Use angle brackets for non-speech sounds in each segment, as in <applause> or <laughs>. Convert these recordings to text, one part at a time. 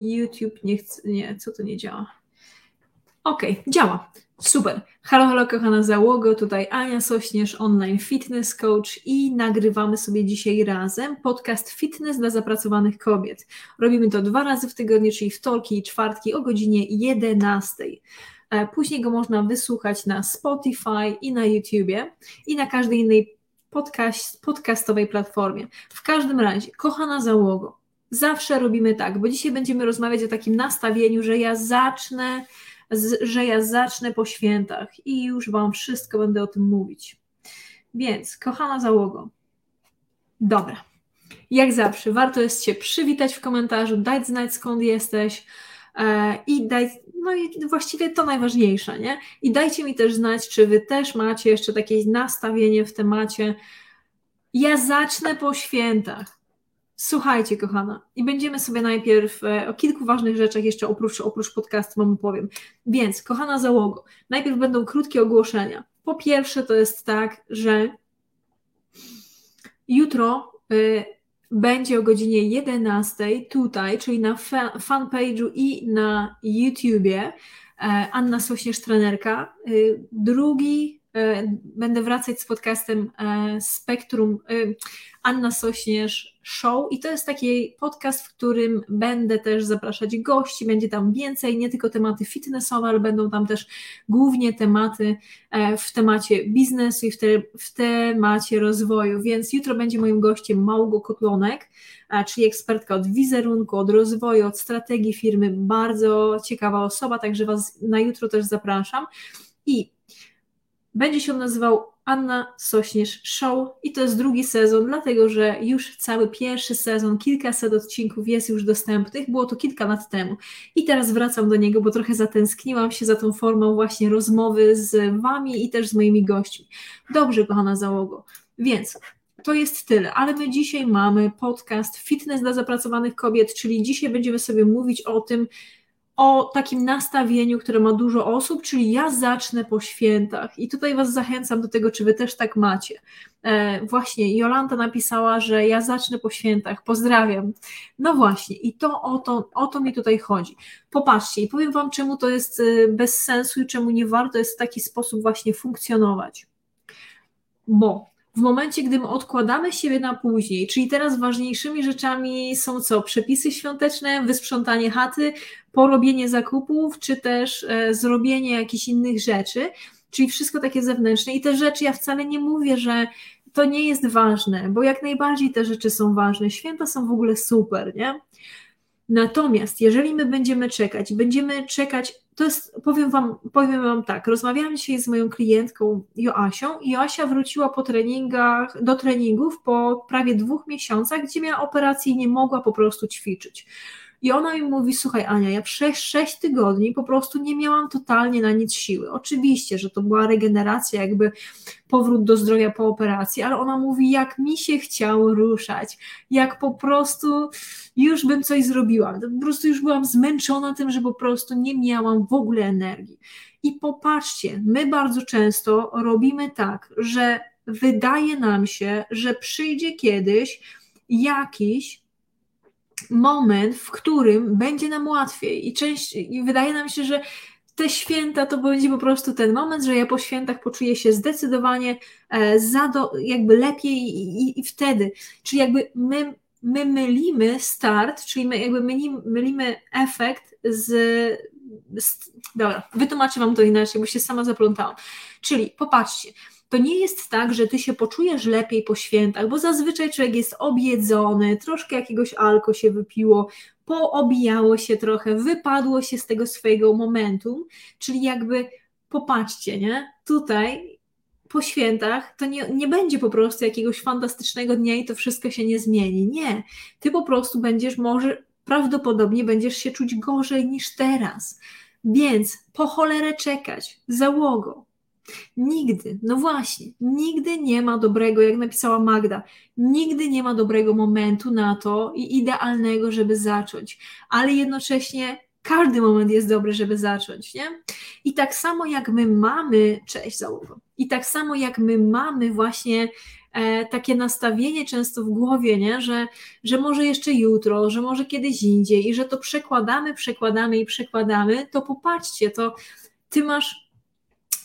YouTube nie chce, nie, co to nie działa? Okej, okay, działa. Super. Halo, halo, kochana załogo, tutaj Ania Sośnierz, online fitness coach i nagrywamy sobie dzisiaj razem podcast Fitness dla zapracowanych kobiet. Robimy to dwa razy w tygodniu, czyli wtorki i czwartki o godzinie 11. E, później go można wysłuchać na Spotify i na YouTubie i na każdej innej podcast, podcastowej platformie. W każdym razie, kochana załogo, zawsze robimy tak, bo dzisiaj będziemy rozmawiać o takim nastawieniu, że ja zacznę, że ja zacznę po świętach i już Wam wszystko będę o tym mówić. Więc, kochana załogo, dobra. Jak zawsze, warto jest Cię przywitać w komentarzu, dać znać skąd jesteś e, i dać, no i właściwie to najważniejsze, nie? I dajcie mi też znać, czy Wy też macie jeszcze takie nastawienie w temacie. Ja zacznę po świętach. Słuchajcie, kochana, i będziemy sobie najpierw e, o kilku ważnych rzeczach jeszcze oprócz, oprócz podcastu Wam opowiem. Więc, kochana załogo, najpierw będą krótkie ogłoszenia. Po pierwsze, to jest tak, że jutro y, będzie o godzinie 11 tutaj, czyli na fa fanpage'u i na YouTubie y, Anna Sośnierz, trenerka. Y, drugi będę wracać z podcastem e, Spektrum e, Anna Sośnierz Show. I to jest taki podcast, w którym będę też zapraszać gości, będzie tam więcej, nie tylko tematy fitnessowe, ale będą tam też głównie tematy w temacie biznesu i w, te, w temacie rozwoju, więc jutro będzie moim gościem Małgo Kotlonek, czyli ekspertka od wizerunku, od rozwoju, od strategii firmy, bardzo ciekawa osoba, także Was na jutro też zapraszam. I będzie się nazywał Anna Sośnierz Show i to jest drugi sezon, dlatego że już cały pierwszy sezon, kilkaset odcinków jest już dostępnych, było to kilka lat temu. I teraz wracam do niego, bo trochę zatęskniłam się za tą formą właśnie rozmowy z Wami i też z moimi gośćmi. Dobrze, kochana załogo, więc to jest tyle, ale my dzisiaj mamy podcast Fitness dla zapracowanych kobiet, czyli dzisiaj będziemy sobie mówić o tym, o takim nastawieniu, które ma dużo osób, czyli ja zacznę po świętach. I tutaj Was zachęcam do tego, czy Wy też tak macie. E, właśnie, Jolanta napisała, że ja zacznę po świętach. Pozdrawiam. No właśnie, i to o, to o to mi tutaj chodzi. Popatrzcie, i powiem Wam, czemu to jest e, bez sensu i czemu nie warto jest w taki sposób właśnie funkcjonować. Bo w momencie, gdy my odkładamy siebie na później, czyli teraz ważniejszymi rzeczami są co? Przepisy świąteczne, wysprzątanie chaty, porobienie zakupów, czy też e, zrobienie jakichś innych rzeczy, czyli wszystko takie zewnętrzne. I te rzeczy, ja wcale nie mówię, że to nie jest ważne, bo jak najbardziej te rzeczy są ważne. Święta są w ogóle super, nie? Natomiast jeżeli my będziemy czekać, będziemy czekać, to jest, powiem wam, powiem wam tak, rozmawiałam dzisiaj z moją klientką Joasią i Joasia wróciła po treningach, do treningów po prawie dwóch miesiącach, gdzie miała operację i nie mogła po prostu ćwiczyć. I ona mi mówi: Słuchaj, Ania, ja przez 6 tygodni po prostu nie miałam totalnie na nic siły. Oczywiście, że to była regeneracja, jakby powrót do zdrowia po operacji, ale ona mówi: Jak mi się chciało ruszać, jak po prostu już bym coś zrobiła. Po prostu już byłam zmęczona tym, że po prostu nie miałam w ogóle energii. I popatrzcie, my bardzo często robimy tak, że wydaje nam się, że przyjdzie kiedyś jakiś moment, w którym będzie nam łatwiej. I, część, i wydaje nam się, że te święta to będzie po prostu ten moment, że ja po świętach poczuję się zdecydowanie e, za do, jakby lepiej i, i, i, wtedy, czyli jakby my, my mylimy start, czyli my jakby mylimy, mylimy efekt z, z dobra, wytłumaczę Wam to inaczej, bo się sama zaplątałam, czyli popatrzcie, to nie jest tak, że ty się poczujesz lepiej po świętach, bo zazwyczaj człowiek jest objedzony, troszkę jakiegoś alko się wypiło, poobijało się trochę, wypadło się z tego swojego momentum, czyli jakby popatrzcie, nie? Tutaj po świętach to nie, nie będzie po prostu jakiegoś fantastycznego dnia i to wszystko się nie zmieni. Nie. Ty po prostu będziesz może prawdopodobnie będziesz się czuć gorzej niż teraz. Więc po cholerę czekać, załogo, Nigdy, no właśnie, nigdy nie ma dobrego, jak napisała Magda, nigdy nie ma dobrego momentu na to i idealnego, żeby zacząć, ale jednocześnie każdy moment jest dobry, żeby zacząć, nie? I tak samo jak my mamy, cześć załogo, i tak samo jak my mamy właśnie e, takie nastawienie często w głowie, nie? Że, że może jeszcze jutro, że może kiedyś indziej i że to przekładamy, przekładamy i przekładamy, to popatrzcie, to ty masz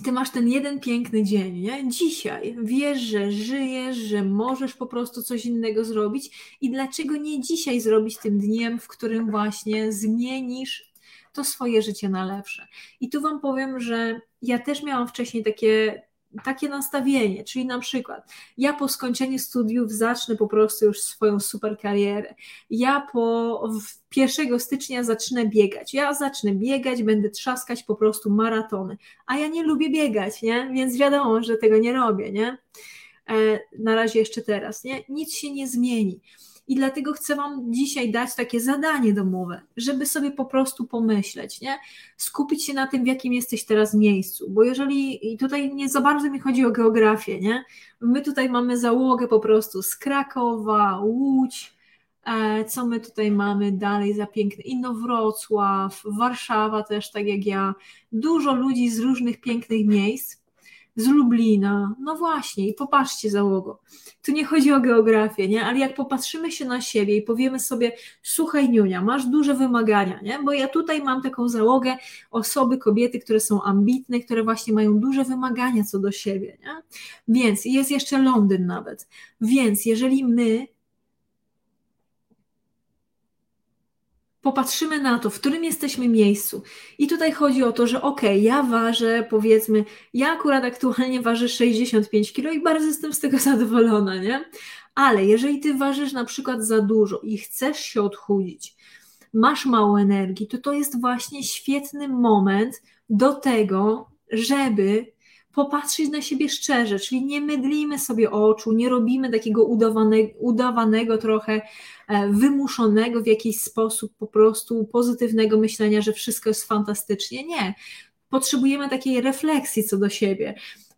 ty masz ten jeden piękny dzień, nie? Dzisiaj wiesz, że żyjesz, że możesz po prostu coś innego zrobić i dlaczego nie dzisiaj zrobić tym dniem, w którym właśnie zmienisz to swoje życie na lepsze. I tu Wam powiem, że ja też miałam wcześniej takie takie nastawienie, czyli na przykład ja po skończeniu studiów zacznę po prostu już swoją super karierę. Ja po 1 stycznia zacznę biegać. Ja zacznę biegać, będę trzaskać po prostu maratony. A ja nie lubię biegać, nie? Więc wiadomo, że tego nie robię, nie? E, na razie jeszcze teraz, nie? Nic się nie zmieni. I dlatego chcę Wam dzisiaj dać takie zadanie domowe, żeby sobie po prostu pomyśleć, nie? skupić się na tym, w jakim jesteś teraz miejscu. Bo jeżeli, i tutaj nie za bardzo mi chodzi o geografię, nie? my tutaj mamy załogę po prostu z Krakowa, Łódź, e, co my tutaj mamy dalej za piękne? Inowrocław, Warszawa też, tak jak ja. Dużo ludzi z różnych pięknych miejsc z Lublina. No właśnie, i popatrzcie załogo. Tu nie chodzi o geografię, nie? Ale jak popatrzymy się na siebie i powiemy sobie, słuchaj Niunia, masz duże wymagania, nie? Bo ja tutaj mam taką załogę osoby, kobiety, które są ambitne, które właśnie mają duże wymagania co do siebie, nie? Więc jest jeszcze Londyn nawet. Więc jeżeli my popatrzymy na to, w którym jesteśmy miejscu. I tutaj chodzi o to, że okay, ja ważę, powiedzmy, ja akurat aktualnie ważę 65 kg i bardzo jestem z tego <laughs> zadowolona, nie? Ale jeżeli ty ważysz na przykład za dużo i chcesz się odchudzić, masz mało energii, to to jest właśnie świetny moment do tego, żeby popatrzeć na siebie szczerze, czyli nie mydlimy sobie oczu, nie robimy takiego udawanego, udawanego trochę e, wymuszonego w jakiś sposób po prostu pozytywnego myślenia, że wszystko jest fantastycznie. Nie. Potrzebujemy takiej refleksji co do siebie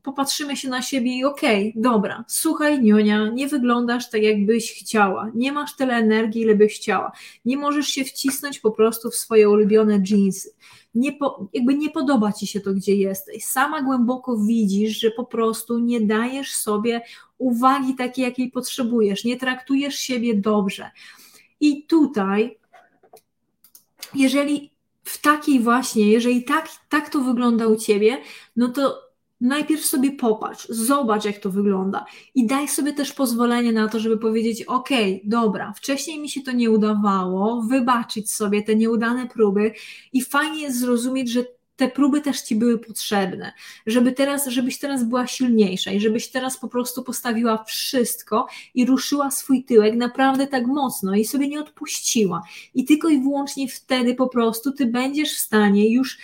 popatrzymy się na siebie i okej, okay, dobra, słuchaj Nionia, nie wyglądasz tak jakbyś chciała, nie masz tyle energii, ile byś chciała, nie możesz się wcisnąć po prostu w swoje ulubione jeansy, nie po, jakby nie podoba ci się to, gdzie jesteś, sama głęboko widzisz, że po prostu nie dajesz sobie uwagi takiej, jakiej potrzebujesz, nie traktujesz siebie dobrze. I tutaj, jeżeli w takiej właśnie, jeżeli tak, tak to wygląda u ciebie, no to najpierw sobie popatrz, zobacz, jak to wygląda i daj sobie też pozwolenie na to, żeby powiedzieć: OK, dobra, wcześniej mi się to nie udawało, wybaczyć sobie te nieudane próby i fajnie jest zrozumieć, że te próby też ci były potrzebne, żeby teraz, żebyś teraz była silniejsza i żebyś teraz po prostu postawiła wszystko i ruszyła swój tyłek naprawdę tak mocno i sobie nie odpuściła. I tylko i wyłącznie wtedy po prostu ty będziesz w stanie już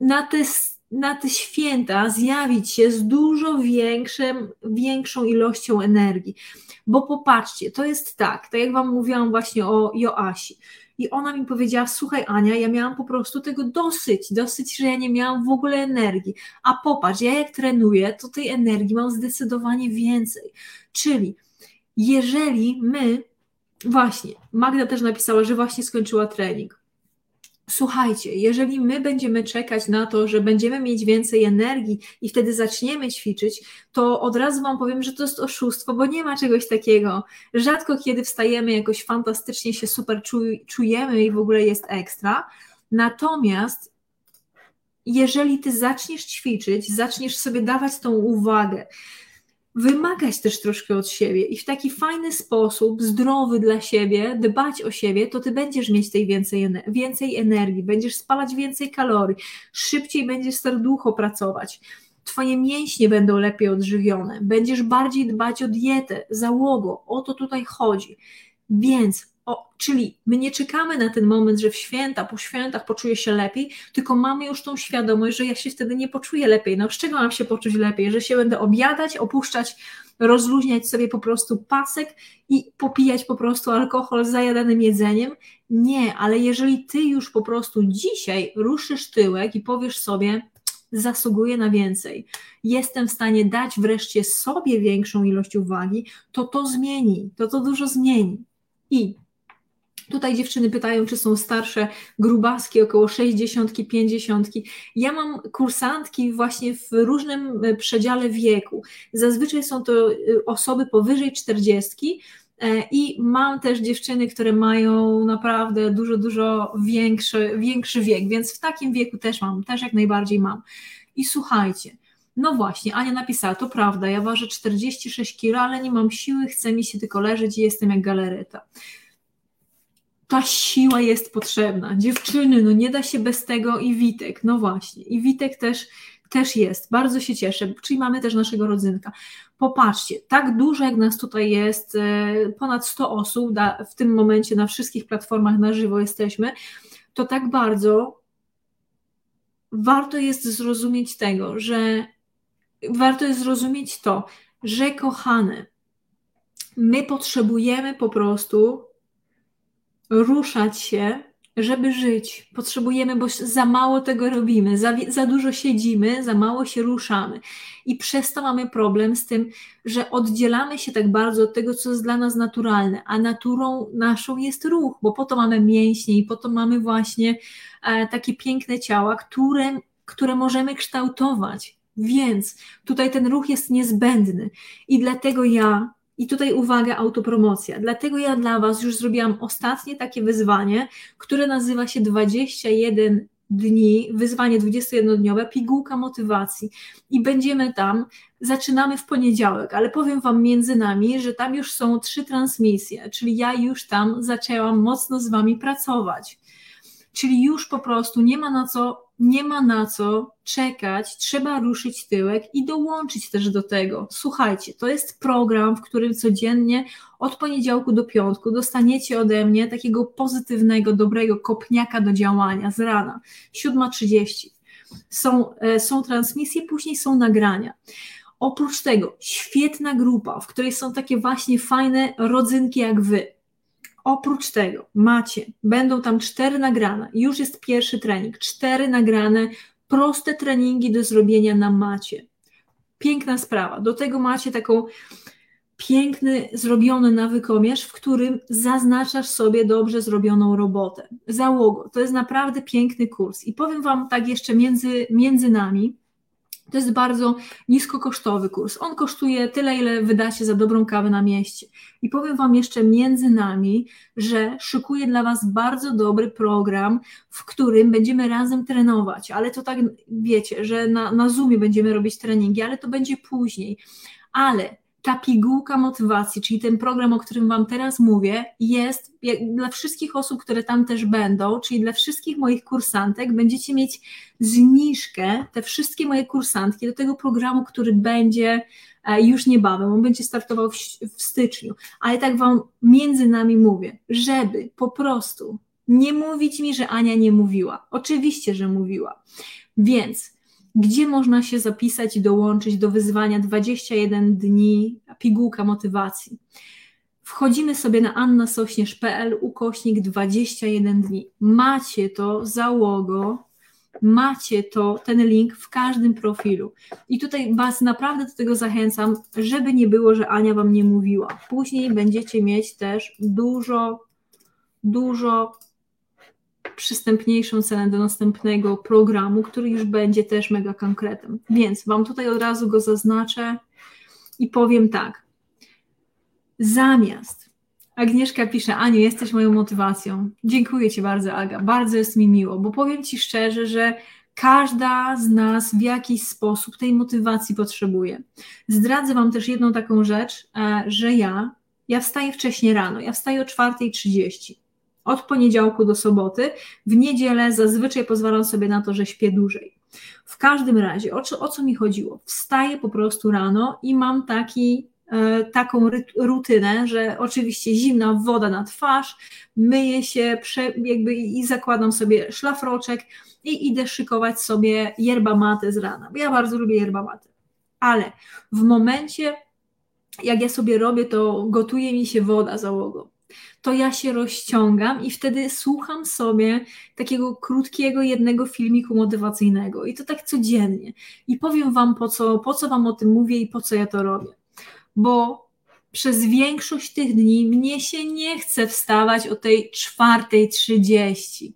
na te na te święta zjawić się z dużo większym, większą ilością energii. Bo popatrzcie, to jest tak, tak jak Wam mówiłam właśnie o Joasi. I ona mi powiedziała: Słuchaj, Ania, ja miałam po prostu tego dosyć, dosyć, że ja nie miałam w ogóle energii. A popatrz, ja jak trenuję, to tej energii mam zdecydowanie więcej. Czyli jeżeli my, właśnie, Magda też napisała, że właśnie skończyła trening Słuchajcie, jeżeli my będziemy czekać na to, że będziemy mieć więcej energii i wtedy zaczniemy ćwiczyć, to od razu Wam powiem, że to jest oszustwo, bo nie ma czegoś takiego. Rzadko kiedy wstajemy jakoś fantastycznie się super czujemy i w ogóle jest ekstra. Natomiast jeżeli Ty zaczniesz ćwiczyć, zaczniesz sobie dawać tą uwagę, wymagać też troszkę od siebie i w taki fajny sposób, zdrowy dla siebie, dbać o siebie, to ty będziesz mieć tej więcej, więcej energii, będziesz spalać więcej kalorii, szybciej będziesz serducho pracować. Twoje mięśnie będą lepiej odżywione, będziesz bardziej dbać o dietę, załogo, o to tutaj chodzi. Więc o, czyli my nie czekamy na ten moment, że w święta, po świętach poczuję się lepiej, tylko mamy już tą świadomość, że ja się wtedy nie poczuję lepiej. No z czego mam się poczuć lepiej? Że się będę obiadać, opuszczać, rozluźniać sobie po prostu pasek i popijać po prostu alkohol z zajadanym jedzeniem? Nie, ale jeżeli ty już po prostu dzisiaj ruszysz tyłek i powiesz sobie, zasługuję na więcej, jestem w stanie dać wreszcie sobie większą ilość uwagi, to to zmieni, to to dużo zmieni. I Tutaj dziewczyny pytają, czy są starsze, grubaski, około 60, 50. Ja mam kursantki właśnie w różnym e, przedziale wieku. Zazwyczaj są to e, osoby powyżej 40. E, I mam też dziewczyny, które mają naprawdę dużo, dużo większy, większy wiek, więc w takim wieku też mam, też jak najbardziej mam. I słuchajcie, no właśnie, Ania napisała, to prawda, ja ważę 46 kg, ale nie mam siły, chce mi się tylko leżeć i jestem jak galereta ta siła jest potrzebna. Dziewczyny, no nie da się bez tego i Witek, no właśnie. I Witek też, też jest. Bardzo się cieszę, czyli mamy też naszego rodzynka. Popatrzcie, tak dużo jak nas tutaj jest, e, ponad 100 osób w tym momencie na wszystkich platformach na żywo jesteśmy, to tak bardzo warto jest zrozumieć tego, że warto jest zrozumieć to, że kochane, my potrzebujemy po prostu ruszać się, żeby żyć. Potrzebujemy, bo za mało tego robimy, za, za dużo siedzimy, za mało się ruszamy. I przez to mamy problem z tym, że oddzielamy się tak bardzo od tego, co jest dla nas naturalne, a naturą naszą jest ruch, bo po to mamy mięśnie i po to mamy właśnie e, takie piękne ciała, które, które możemy kształtować. Więc tutaj ten ruch jest niezbędny i dlatego ja i tutaj uwaga, autopromocja. Dlatego ja dla Was już zrobiłam ostatnie takie wyzwanie, które nazywa się 21 dni, wyzwanie 21-dniowe, pigułka motywacji. I będziemy tam, zaczynamy w poniedziałek, ale powiem Wam między nami, że tam już są trzy transmisje, czyli ja już tam zaczęłam mocno z Wami pracować. Czyli już po prostu nie ma na co nie ma na co czekać, trzeba ruszyć tyłek i dołączyć też do tego. Słuchajcie, to jest program, w którym codziennie od poniedziałku do piątku dostaniecie ode mnie takiego pozytywnego, dobrego kopniaka do działania z rana, 7.30. Są, e, są transmisje, później są nagrania. Oprócz tego świetna grupa, w której są takie właśnie fajne rodzynki jak wy Oprócz tego macie, będą tam cztery nagrane, już jest pierwszy trening, cztery nagrane, proste treningi do zrobienia na macie. Piękna sprawa. Do tego macie taką piękny, zrobiony nawykomierz, w którym zaznaczasz sobie dobrze zrobioną robotę. Załogo. To jest naprawdę piękny kurs. I powiem Wam tak jeszcze między, między nami, to jest bardzo niskokosztowy kurs. On kosztuje tyle, ile wydacie za dobrą kawę na mieście. I powiem Wam jeszcze między nami, że szykuję dla Was bardzo dobry program, w którym będziemy razem trenować, ale to tak wiecie, że na, na Zoomie będziemy robić treningi, ale to będzie później. Ale ta pigułka motywacji, czyli ten program, o którym Wam teraz mówię, jest dla wszystkich osób, które tam też będą, czyli dla wszystkich moich kursantek, będziecie mieć zniżkę, te wszystkie moje kursantki do tego programu, który będzie e, już niebawem, on będzie startował w, w styczniu, ale tak Wam między nami mówię, żeby po prostu nie mówić mi, że Ania nie mówiła. Oczywiście, że mówiła. Więc gdzie można się zapisać i dołączyć do wyzwania 21 dni pigułka motywacji. Wchodzimy sobie na annasośnierz.pl ukośnik 21 dni. Macie to załogo, macie to, ten link w każdym profilu. I tutaj Was naprawdę do tego zachęcam, żeby nie było, że Ania Wam nie mówiła. Później będziecie mieć też dużo, dużo przystępniejszą cenę do następnego programu, który już będzie też mega konkretem. Więc Wam tutaj od razu go zaznaczę i powiem tak. Zamiast Agnieszka pisze, Aniu, jesteś moją motywacją. Dziękuję Ci bardzo, Aga. Bardzo jest mi miło, bo powiem Ci szczerze, że każda z nas w jakiś sposób tej motywacji potrzebuje. Zdradzę Wam też jedną taką rzecz, e, że ja, ja wstaję wcześniej rano, ja wstaję o 4.30 od poniedziałku do soboty. W niedzielę zazwyczaj pozwalam sobie na to, że śpię dłużej. W każdym razie, o co, o co mi chodziło? Wstaję po prostu rano i mam taki, e, taką rutynę, że oczywiście zimna woda na twarz, myję się prze, jakby i zakładam sobie szlafroczek i idę szykować sobie yerba mate z rana, bo ja bardzo lubię yerba mate. Ale w momencie, jak ja sobie robię, to gotuje mi się woda załogą to ja się rozciągam i wtedy słucham sobie takiego krótkiego jednego filmiku motywacyjnego i to tak codziennie. I powiem Wam po co, po co Wam o tym mówię i po co ja to robię. Bo przez większość tych dni mnie się nie chce wstawać o tej czwartej trzydzieści.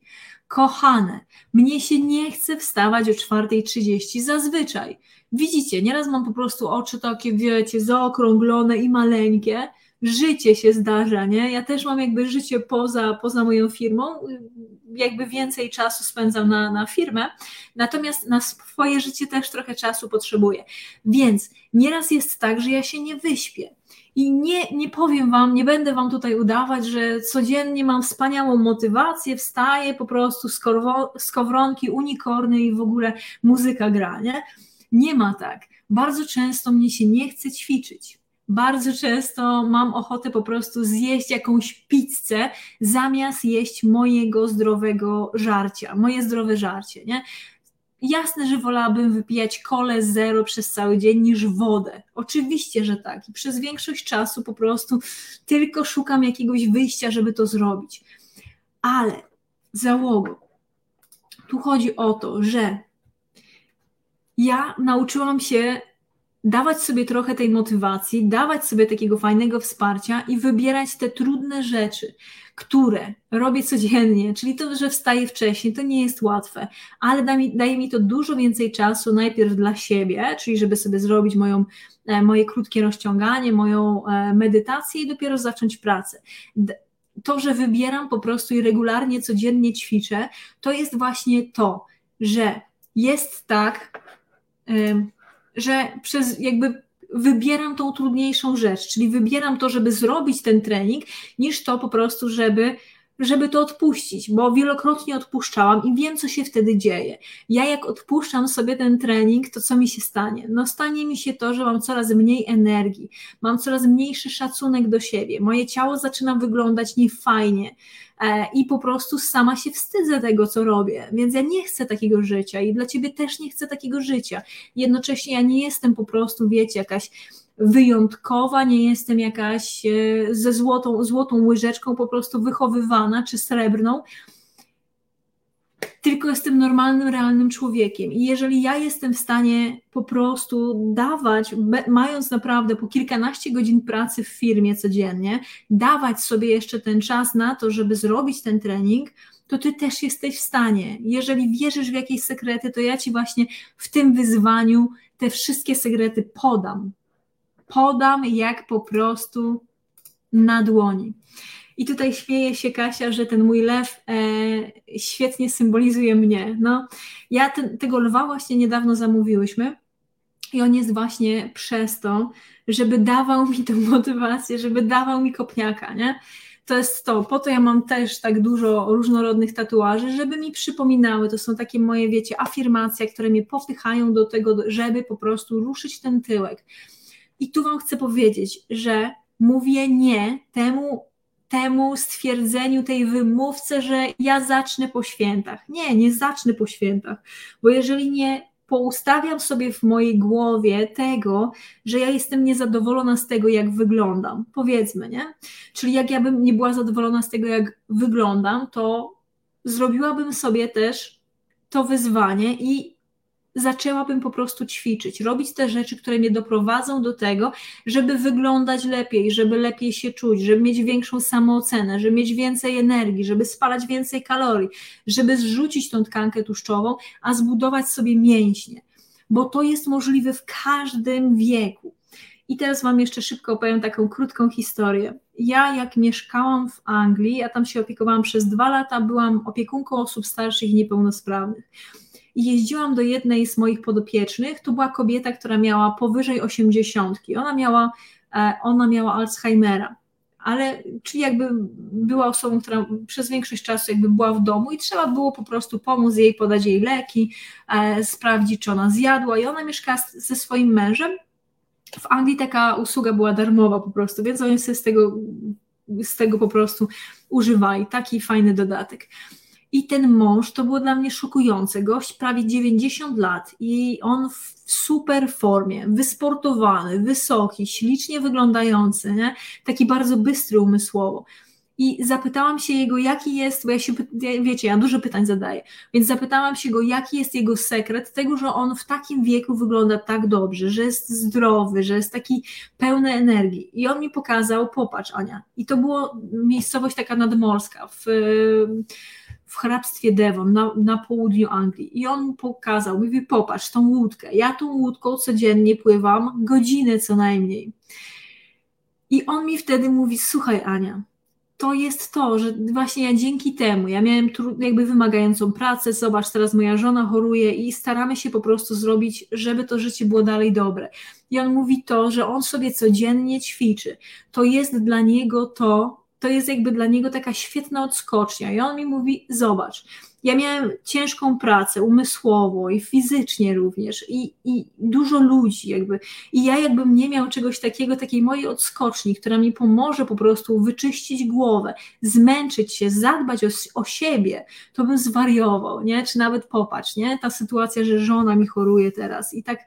Kochane, mnie się nie chce wstawać o czwartej trzydzieści zazwyczaj. Widzicie, nieraz mam po prostu oczy takie, wiecie, zaokrąglone i maleńkie. Życie się zdarza, nie? Ja też mam jakby życie poza, poza moją firmą, jakby więcej czasu spędzam na, na firmę, natomiast na swoje życie też trochę czasu potrzebuję. Więc nieraz jest tak, że ja się nie wyśpię. I nie, nie powiem Wam, nie będę Wam tutaj udawać, że codziennie mam wspaniałą motywację, wstaję po prostu z, korwo, z kowronki, unikorny i w ogóle muzyka gra, nie? Nie ma tak. Bardzo często mnie się nie chce ćwiczyć. Bardzo często mam ochotę po prostu zjeść jakąś pizzę zamiast jeść mojego zdrowego żarcia, moje zdrowe żarcie, nie? Jasne, że wolałabym wypijać kole zero przez cały dzień niż wodę. Oczywiście, że tak. I przez większość czasu po prostu tylko szukam jakiegoś wyjścia, żeby to zrobić. Ale załogo, tu chodzi o to, że ja nauczyłam się dawać sobie trochę tej motywacji, dawać sobie takiego fajnego wsparcia i wybierać te trudne rzeczy, które robię codziennie, czyli to, że wstaję wcześniej, to nie jest łatwe, ale da mi, daje mi to dużo więcej czasu najpierw dla siebie, czyli żeby sobie zrobić moją, e, moje krótkie rozciąganie, moją e, medytację i dopiero zacząć pracę. To, że wybieram po prostu i regularnie, codziennie ćwiczę, to jest właśnie to, że jest tak, że przez jakby wybieram tą trudniejszą rzecz, czyli wybieram to, żeby zrobić ten trening, niż to po prostu, żeby żeby to odpuścić, bo wielokrotnie odpuszczałam i wiem, co się wtedy dzieje. Ja jak odpuszczam sobie ten trening, to co mi się stanie? No stanie mi się to, że mam coraz mniej energii, mam coraz mniejszy szacunek do siebie, moje ciało zaczyna wyglądać niefajnie e, i po prostu sama się wstydzę tego, co robię, więc ja nie chcę takiego życia i dla ciebie też nie chcę takiego życia. Jednocześnie ja nie jestem po prostu, wiecie, jakaś wyjątkowa, nie jestem jakaś e, ze złotą, złotą łyżeczką po prostu wychowywana czy srebrną, tylko jestem normalnym, realnym człowiekiem. I jeżeli ja jestem w stanie po prostu dawać, mając naprawdę po kilkanaście godzin pracy w firmie codziennie, dawać sobie jeszcze ten czas na to, żeby zrobić ten trening, to ty też jesteś w stanie. Jeżeli wierzysz w jakieś sekrety, to ja ci właśnie w tym wyzwaniu te wszystkie sekrety podam podam jak po prostu na dłoni. I tutaj śmieje się Kasia, że ten mój lew e, świetnie symbolizuje mnie. No, ja ten, tego lwa właśnie niedawno zamówiłyśmy i on jest właśnie przez to, żeby dawał mi tę motywację, żeby dawał mi kopniaka, nie? To jest to, po to ja mam też tak dużo różnorodnych tatuaży, żeby mi przypominały, to są takie moje, wiecie, afirmacje, które mnie popychają do tego, żeby po prostu ruszyć ten tyłek i tu Wam chcę powiedzieć, że mówię nie temu, temu stwierdzeniu, tej wymówce, że ja zacznę po świętach. Nie, nie zacznę po świętach, bo jeżeli nie poustawiam sobie w mojej głowie tego, że ja jestem niezadowolona z tego, jak wyglądam, powiedzmy, nie? Czyli jak ja bym nie była zadowolona z tego, jak wyglądam, to zrobiłabym sobie też to wyzwanie i zaczęłabym po prostu ćwiczyć, robić te rzeczy, które mnie doprowadzą do tego, żeby wyglądać lepiej, żeby lepiej się czuć, żeby mieć większą samoocenę, żeby mieć więcej energii, żeby spalać więcej kalorii, żeby zrzucić tą tkankę tłuszczową, a zbudować sobie mięśnie, bo to jest możliwe w każdym wieku. I teraz Wam jeszcze szybko opowiem taką krótką historię. Ja, jak mieszkałam w Anglii, ja tam się opiekowałam przez dwa lata, byłam opiekunką osób starszych i niepełnosprawnych i jeździłam do jednej z moich podopiecznych. To była kobieta, która miała powyżej 80. Ona miała, e, ona miała Alzheimera. Ale czyli jakby była osobą, która przez większość czasu jakby była w domu i trzeba było po prostu pomóc jej, podać jej leki, e, sprawdzić, czy ona zjadła. I ona mieszkała ze swoim mężem. W Anglii taka usługa była darmowa po prostu, więc oni sobie z tego, z tego po prostu używali. Taki fajny dodatek. I ten mąż to było dla mnie szokujące. Gość prawie 90 lat i on w super formie, wysportowany, wysoki, ślicznie wyglądający, nie? taki bardzo bystry umysłowo. i zapytałam się jego, jaki jest, bo ja się, wiecie, ja dużo pytań zadaję, więc zapytałam się go, jaki jest jego sekret tego, że on w takim wieku wygląda tak dobrze, że jest zdrowy, że jest taki pełny energii. I on mi pokazał, popatrz Ania, i to było miejscowość taka nadmorska w w hrabstwie Devon na, na południu Anglii i on pokazał, mówi popatrz tą łódkę, ja tą łódką codziennie pływam godzinę co najmniej. I on mi wtedy mówi, słuchaj Ania, to jest to, że właśnie ja dzięki temu, ja miałem jakby wymagającą pracę, zobacz, teraz moja żona choruje i staramy się po prostu zrobić, żeby to życie było dalej dobre. I on mówi to, że on sobie codziennie ćwiczy. To jest dla niego to, to jest jakby dla niego taka świetna odskocznia. I on mi mówi: Zobacz, ja miałem ciężką pracę umysłowo i fizycznie również, i, i dużo ludzi, jakby. I ja, jakbym nie miał czegoś takiego, takiej mojej odskoczni, która mi pomoże po prostu wyczyścić głowę, zmęczyć się, zadbać o, o siebie, to bym zwariował, nie? Czy nawet popatrz, nie? Ta sytuacja, że żona mi choruje teraz i tak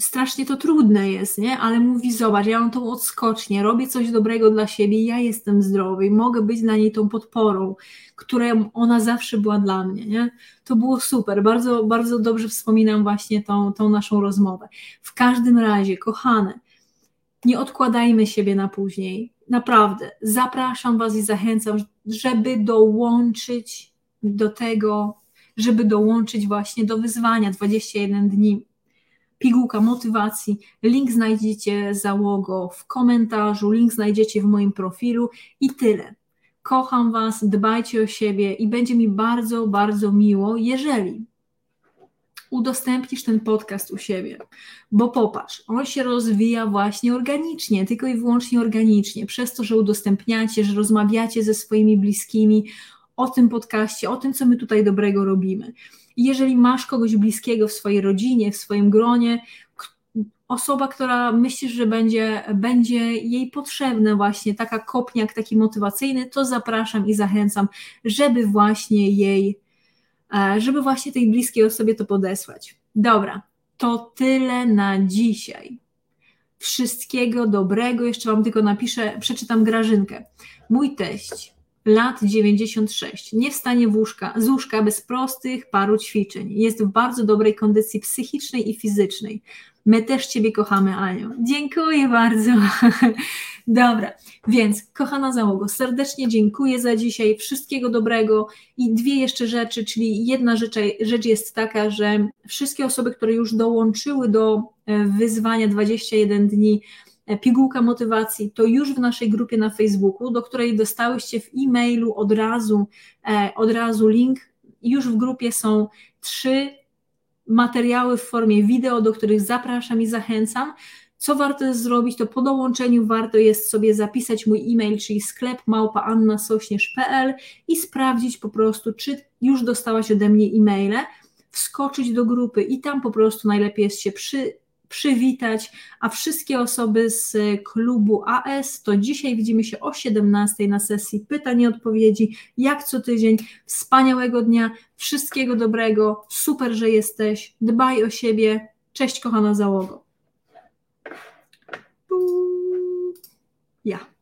strasznie to trudne jest, nie? Ale mówi, zobacz, ja mam tą odskocznię, robię coś dobrego dla siebie, ja jestem zdrowy i mogę być dla niej tą podporą, którą ona zawsze była dla mnie, nie? To było super, bardzo, bardzo dobrze wspominam właśnie tą, tą naszą rozmowę. W każdym razie, kochane, nie odkładajmy siebie na później. Naprawdę, zapraszam Was i zachęcam, żeby dołączyć do tego, żeby dołączyć właśnie do wyzwania 21 dni pigułka motywacji. Link znajdziecie załogo w komentarzu, link znajdziecie w moim profilu i tyle. Kocham Was, dbajcie o siebie i będzie mi bardzo, bardzo miło, jeżeli udostępnisz ten podcast u siebie. Bo popatrz, on się rozwija właśnie organicznie, tylko i wyłącznie organicznie, przez to, że udostępniacie, że rozmawiacie ze swoimi bliskimi o tym podcaście, o tym, co my tutaj dobrego robimy. I jeżeli masz kogoś bliskiego w swojej rodzinie, w swoim gronie, osoba, która myślisz, że będzie, będzie jej potrzebna właśnie taka kopniak, taki motywacyjny, to zapraszam i zachęcam, żeby właśnie jej, e, żeby właśnie tej bliskiej osobie to podesłać. Dobra, to tyle na dzisiaj. Wszystkiego dobrego. Jeszcze Wam tylko napiszę, przeczytam Grażynkę. Mój teść lat 96. Nie wstanie w łóżka, z łóżka bez prostych paru ćwiczeń. Jest w bardzo dobrej kondycji psychicznej i fizycznej. My też Ciebie kochamy, Aniu. Dziękuję bardzo. <laughs> Dobra, więc kochana załogo, serdecznie dziękuję za dzisiaj. Wszystkiego dobrego i dwie jeszcze rzeczy, czyli jedna rzecz, rzecz jest taka, że wszystkie osoby, które już dołączyły do e, wyzwania 21 dni, pigułka motywacji, to już w naszej grupie na Facebooku, do której dostałyście w e-mailu od razu, e, od razu link. Już w grupie są trzy materiały w formie wideo, do których zapraszam i zachęcam. Co warto jest zrobić, to po dołączeniu warto jest sobie zapisać mój e-mail, czyli sklep małpaannasośnierz.pl i sprawdzić po prostu, czy już dostałaś ode mnie e-maile, wskoczyć do grupy i tam po prostu najlepiej jest się przy, przywitać, a wszystkie osoby z klubu AS to dzisiaj widzimy się o 17 na sesji pytań i odpowiedzi, jak co tydzień. Wspaniałego dnia, wszystkiego dobrego, super, że jesteś, dbaj o siebie, cześć kochana załogo. Ja.